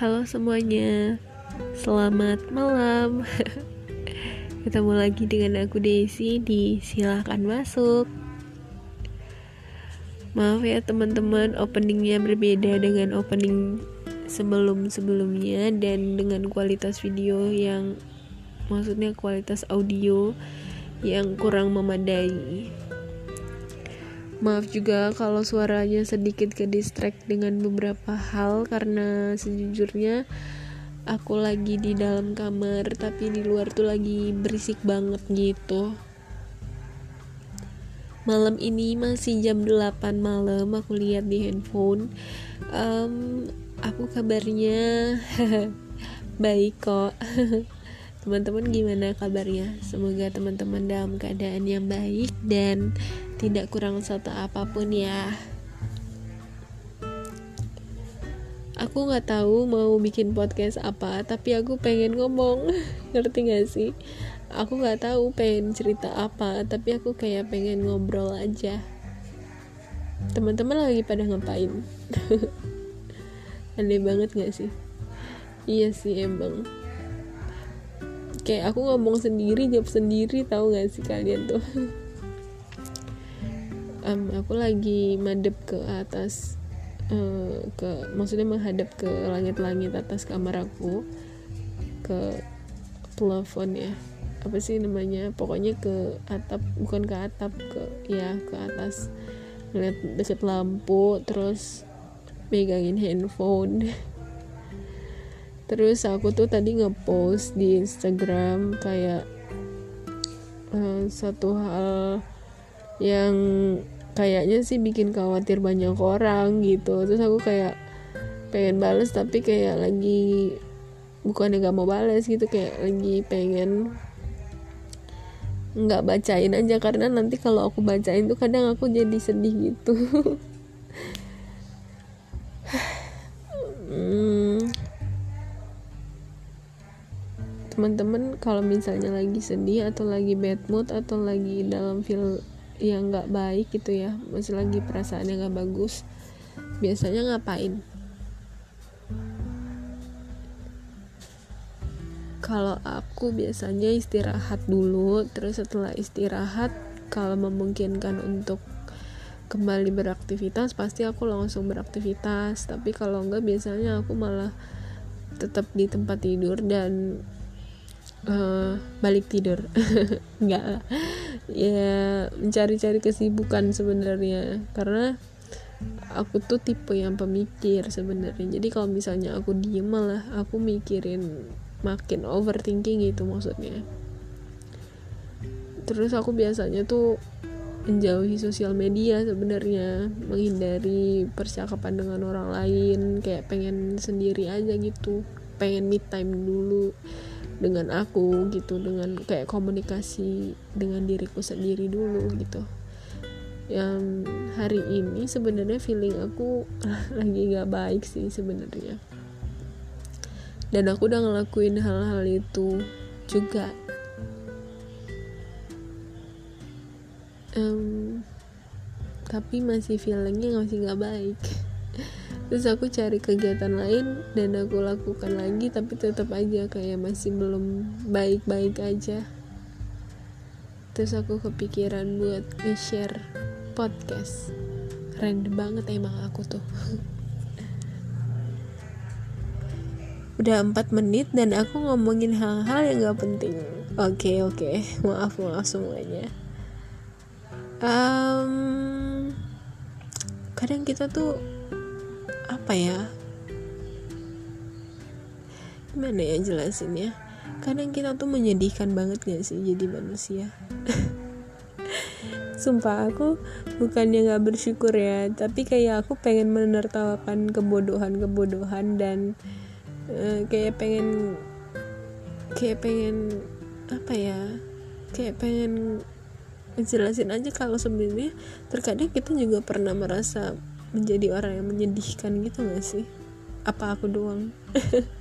Halo semuanya, selamat malam. Ketemu lagi dengan aku Desi di Silahkan Masuk. Maaf ya teman-teman, openingnya berbeda dengan opening sebelum-sebelumnya dan dengan kualitas video yang maksudnya kualitas audio yang kurang memadai. Maaf juga kalau suaranya sedikit ke distract dengan beberapa hal karena sejujurnya aku lagi di dalam kamar tapi di luar tuh lagi berisik banget gitu. Malam ini masih jam 8 malam aku lihat di handphone. Um, aku kabarnya baik kok. Teman-teman gimana kabarnya? Semoga teman-teman dalam keadaan yang baik dan tidak kurang satu apa pun ya. Aku nggak tahu mau bikin podcast apa, tapi aku pengen ngomong, ngerti gak sih? Aku nggak tahu pengen cerita apa, tapi aku kayak pengen ngobrol aja. Teman-teman lagi pada ngapain? Aneh banget gak sih? Iya sih emang kayak aku ngomong sendiri jawab sendiri tahu gak sih kalian tuh um, aku lagi madep ke atas uh, ke maksudnya menghadap ke langit-langit atas kamar aku ke plafon ya. Apa sih namanya? Pokoknya ke atap bukan ke atap ke ya ke atas. Ngeliat deket lampu terus megangin handphone. Terus aku tuh tadi ngepost di Instagram kayak uh, satu hal yang kayaknya sih bikin khawatir banyak orang gitu. Terus aku kayak pengen bales tapi kayak lagi bukannya gak mau bales gitu kayak lagi pengen nggak bacain aja. Karena nanti kalau aku bacain tuh kadang aku jadi sedih gitu. Teman-teman kalau misalnya lagi sedih atau lagi bad mood atau lagi dalam feel yang nggak baik gitu ya. Masih lagi perasaan yang nggak bagus. Biasanya ngapain? Kalau aku biasanya istirahat dulu terus setelah istirahat kalau memungkinkan untuk kembali beraktivitas pasti aku langsung beraktivitas. Tapi kalau enggak biasanya aku malah tetap di tempat tidur dan uh, balik tidur. Nggak. Ya mencari-cari kesibukan sebenarnya. Karena aku tuh tipe yang pemikir sebenarnya. Jadi kalau misalnya aku diem malah aku mikirin makin overthinking gitu maksudnya. Terus aku biasanya tuh menjauhi sosial media sebenarnya. Menghindari percakapan dengan orang lain. Kayak pengen sendiri aja gitu. Pengen me time dulu dengan aku gitu dengan kayak komunikasi dengan diriku sendiri dulu gitu. Yang hari ini sebenarnya feeling aku lagi gak baik sih sebenarnya. Dan aku udah ngelakuin hal-hal itu juga. Um, tapi masih feelingnya masih gak baik terus aku cari kegiatan lain dan aku lakukan lagi tapi tetap aja kayak masih belum baik-baik aja. Terus aku kepikiran buat nge-share podcast. Keren banget emang aku tuh. Udah 4 menit dan aku ngomongin hal-hal yang gak penting. Oke okay, oke. Okay. maaf maaf semuanya. Um, kadang kita tuh apa ya? Gimana ya jelasin ya kadang kita tuh menyedihkan banget gak sih jadi manusia? Sumpah aku bukannya gak bersyukur ya tapi kayak aku pengen menertawakan kebodohan-kebodohan dan uh, kayak pengen kayak pengen apa ya kayak pengen jelasin aja kalau sebenarnya terkadang kita juga pernah merasa menjadi orang yang menyedihkan gitu gak sih? Apa aku doang?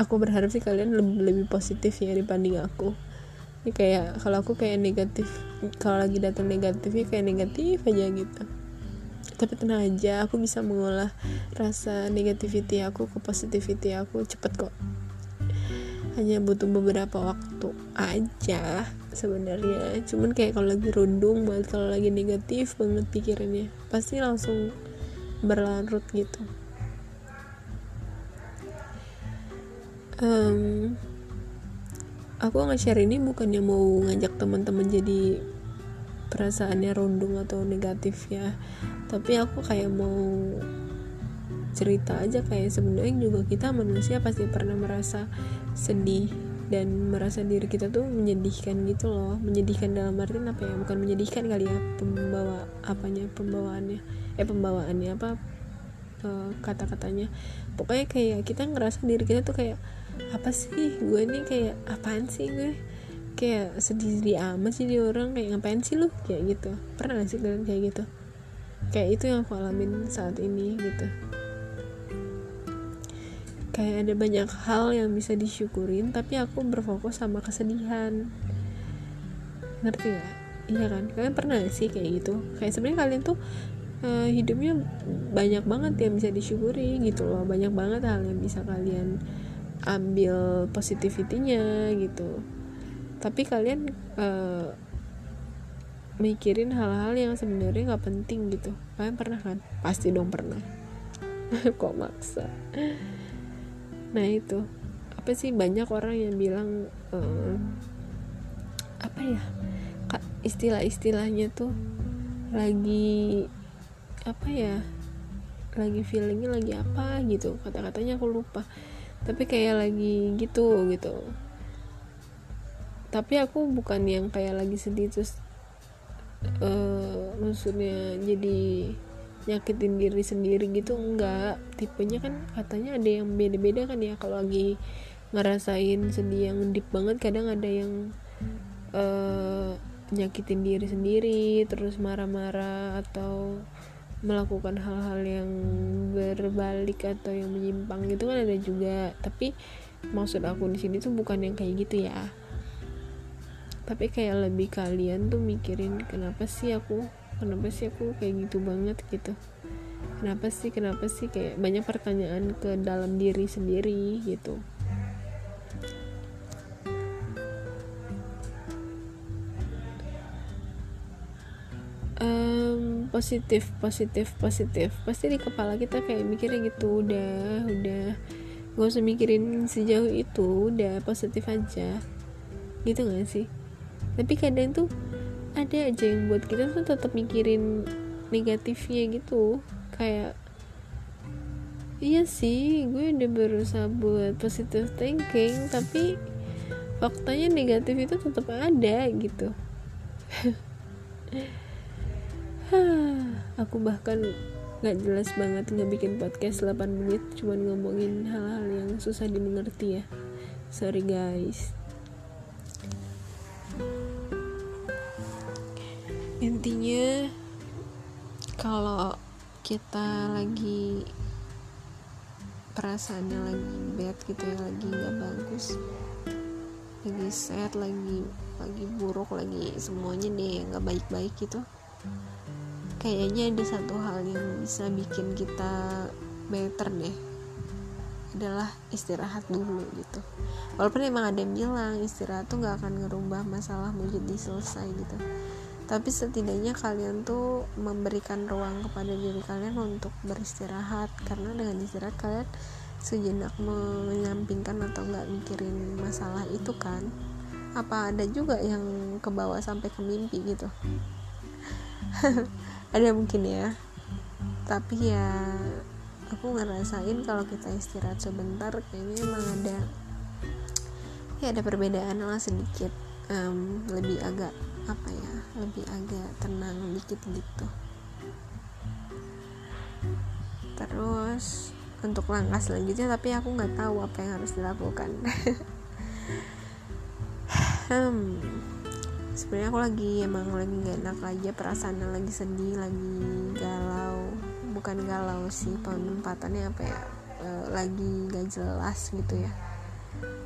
Aku berharap sih kalian lebih, lebih positif ya dibanding aku. Ini kayak kalau aku kayak negatif kalau lagi datang negatifnya kayak negatif aja gitu. Tapi tenang aja aku bisa mengolah rasa negativity aku ke positivity aku cepet kok. Hanya butuh beberapa waktu aja sebenarnya. Cuman kayak kalau lagi rundung banget. Kalau lagi negatif banget pikirannya. Pasti langsung berlarut gitu. Um, aku nge-share ini bukannya mau ngajak teman-teman jadi perasaannya rundung atau negatif ya. Tapi aku kayak mau cerita aja kayak sebenarnya juga kita manusia pasti pernah merasa sedih dan merasa diri kita tuh menyedihkan gitu loh. Menyedihkan dalam artian apa ya? Bukan menyedihkan kali ya pembawa apanya pembawaannya. Eh pembawaannya apa? Uh, kata-katanya. Pokoknya kayak kita ngerasa diri kita tuh kayak apa sih? Gue nih kayak apaan sih gue kayak sedih-sedih amat sih di orang. Kayak ngapain sih lu? Kayak gitu. Pernah gak sih kalian kayak gitu? Kayak itu yang aku alamin saat ini gitu kayak ada banyak hal yang bisa disyukurin tapi aku berfokus sama kesedihan. Ngerti gak? iya kan? Kalian pernah sih kayak gitu? Kayak sebenarnya kalian tuh uh, hidupnya banyak banget yang bisa disyukuri gitu loh. Banyak banget hal yang bisa kalian ambil positivitinya gitu. Tapi kalian uh, mikirin hal-hal yang sebenarnya nggak penting gitu. Kalian pernah kan? Pasti dong pernah. Kok maksa nah itu. Apa sih? Banyak orang yang bilang uh, apa ya? Istilah-istilahnya tuh lagi apa ya? Lagi feelingnya lagi apa gitu. Kata-katanya aku lupa. Tapi kayak lagi gitu gitu. Tapi aku bukan yang kayak lagi sedih terus uh, maksudnya jadi nyakitin diri sendiri gitu enggak. Tipenya kan katanya ada yang beda-beda kan ya kalau lagi ngerasain sedih yang deep banget kadang ada yang uh, nyakitin diri sendiri terus marah-marah atau melakukan hal-hal yang berbalik atau yang menyimpang gitu kan ada juga. Tapi maksud aku di sini tuh bukan yang kayak gitu ya. Tapi kayak lebih kalian tuh mikirin kenapa sih aku kenapa sih aku kayak gitu banget gitu? Kenapa sih kenapa sih? Kayak banyak pertanyaan ke dalam diri sendiri gitu. Um, positif positif positif. Pasti di kepala kita kayak mikirnya gitu udah udah. Gak usah mikirin sejauh itu udah positif aja. Gitu gak sih? Tapi kadang tuh ada aja yang buat kita tuh tetap mikirin negatifnya gitu. Kayak iya sih gue udah berusaha buat positive thinking tapi faktanya negatif itu tetap ada gitu. Aku bahkan nggak jelas banget nggak bikin podcast 8 menit cuman ngomongin hal-hal yang susah dimengerti ya. Sorry guys intinya kalau kita lagi perasaannya lagi bad gitu ya lagi nggak bagus lagi sad lagi lagi buruk lagi semuanya deh nggak baik-baik gitu kayaknya ada satu hal yang bisa bikin kita better deh. Adalah istirahat dulu gitu. Walaupun emang ada yang bilang istirahat tuh nggak akan ngerubah masalah menjadi selesai gitu tapi setidaknya kalian tuh memberikan ruang kepada diri kalian untuk beristirahat. Karena dengan istirahat kalian sejenak menyampingkan atau nggak mikirin masalah itu kan. Apa ada juga yang ke bawah sampai ke mimpi gitu? Ada mungkin ya. Tapi ya aku ngerasain kalau kita istirahat sebentar kayaknya emang ada ya ada perbedaan lah sedikit. Um, lebih agak apa ya lebih agak tenang dikit gitu. Terus untuk langkah selanjutnya tapi aku nggak tahu apa yang harus dilakukan. Hmm, sebenarnya aku lagi emang lagi gak enak aja perasaan lagi sedih lagi galau. Bukan galau sih penempatannya apa ya e, lagi gak jelas gitu ya.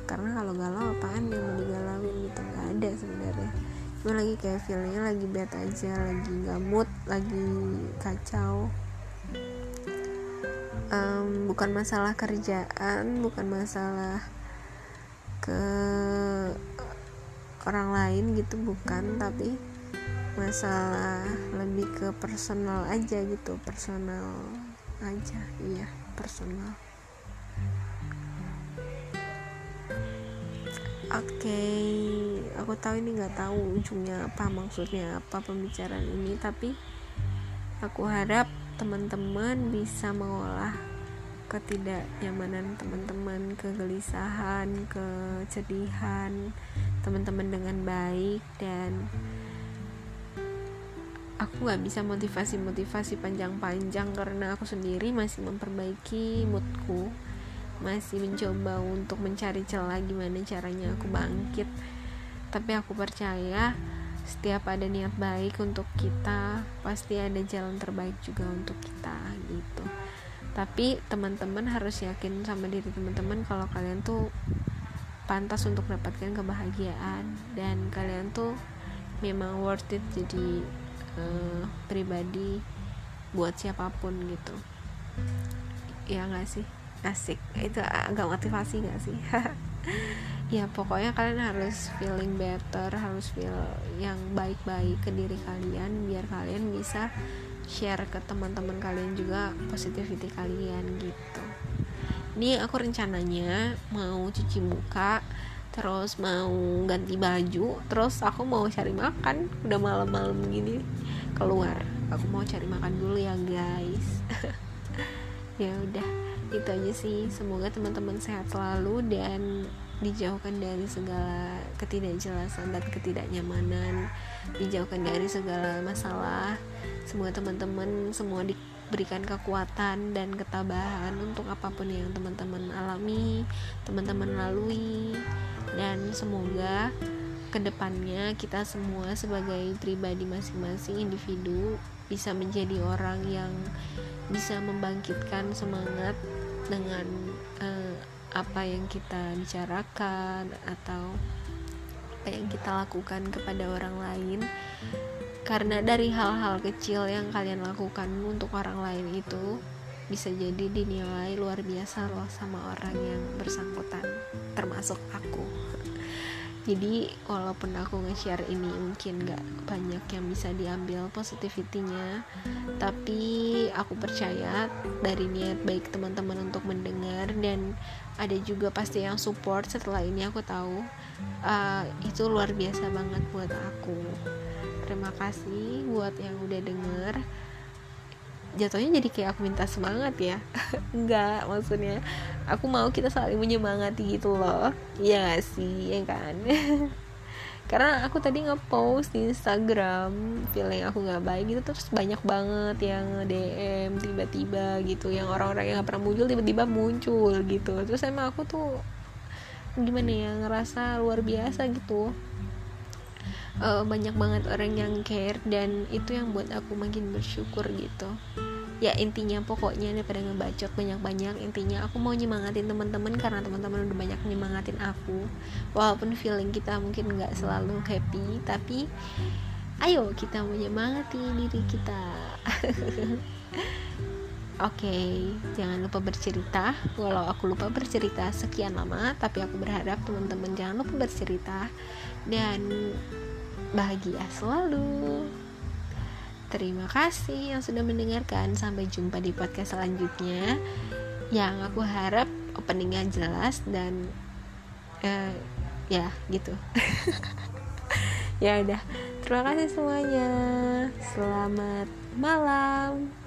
Karena kalau galau apaan yang mau digalauin gitu nggak ada gue lagi kayak feelingnya lagi bad aja lagi nggak mood lagi kacau. Um, bukan masalah kerjaan bukan masalah ke orang lain gitu bukan. Tapi masalah lebih ke personal aja gitu personal aja iya personal oke okay. aku tahu ini nggak tahu ujungnya apa maksudnya apa pembicaraan ini tapi aku harap teman-teman bisa mengolah ketidaknyamanan teman-teman kegelisahan kecedihan teman-teman dengan baik dan aku nggak bisa motivasi-motivasi panjang-panjang karena aku sendiri masih memperbaiki moodku masih mencoba untuk mencari celah gimana caranya aku bangkit. Tapi aku percaya setiap ada niat baik untuk kita pasti ada jalan terbaik juga untuk kita gitu. Tapi teman-teman harus yakin sama diri teman-teman kalau kalian tuh pantas untuk mendapatkan kebahagiaan. Dan kalian tuh memang worth it jadi uh, pribadi buat siapa pun gitu. Ya nggak sih asik. Itu agak motivasi gak sih? Ya pokoknya kalian harus feeling better harus feel yang baik-baik ke diri kalian biar kalian bisa share ke teman-teman kalian juga positivity kalian gitu. Ini aku rencananya mau cuci muka terus mau ganti baju terus aku mau cari makan. Udah malam-malam gini keluar. Aku mau cari makan dulu ya guys. Ya udah itu aja sih. Semoga teman-teman sehat selalu dan dijauhkan dari segala ketidakjelasan dan ketidaknyamanan. Dijauhkan dari segala masalah. Semoga teman-teman semua diberikan kekuatan dan ketabahan untuk apa pun yang teman-teman alami teman-teman lalui. Dan semoga ke depannya kita semua sebagai pribadi masing-masing individu bisa menjadi orang yang bisa membangkitkan semangat dengan uh, apa yang kita bicarakan atau apa yang kita lakukan kepada orang lain. Karena dari hal-hal kecil yang kalian lakukan untuk orang lain itu bisa jadi dinilai luar biasa loh sama orang yang bersangkutan termasuk aku jadi walaupun aku nge-share ini mungkin gak banyak yang bisa diambil positivity-nya. Tapi aku percaya dari niat baik teman-teman untuk mendengar dan ada juga pasti yang support setelah ini aku tahu uh, itu luar biasa banget buat aku. Terima kasih buat yang udah denger jatuhnya jadi kayak aku minta semangat ya. Enggak maksudnya aku mau kita saling menyemangati gitu loh. Iya gak sih? Ya kan? Karena aku tadi ngepost di Instagram feeling aku nggak baik gitu terus banyak banget yang DM tiba-tiba gitu yang orang-orang yang gak pernah muncul tiba-tiba muncul gitu. Terus emang aku tuh gimana ya ngerasa luar biasa gitu uh, banyak banget orang yang care dan itu yang buat aku makin bersyukur gitu. Ya intinya pokoknya daripada ngebacot banyak-banyak intinya aku mau nyemangatin teman-teman karena teman-teman udah banyak nyemangatin aku. Walaupun feeling kita mungkin nggak selalu happy tapi ayo kita menyemangati diri kita. Oke, okay, jangan lupa bercerita. Walau aku lupa bercerita sekian lama, tapi aku berharap teman-teman jangan lupa bercerita. Dan bahagia selalu. Terima kasih yang sudah mendengarkan. Sampai jumpa di podcast selanjutnya. Yang aku harap openingnya jelas dan uh, ya gitu. ya udah. Terima kasih semuanya. Selamat malam.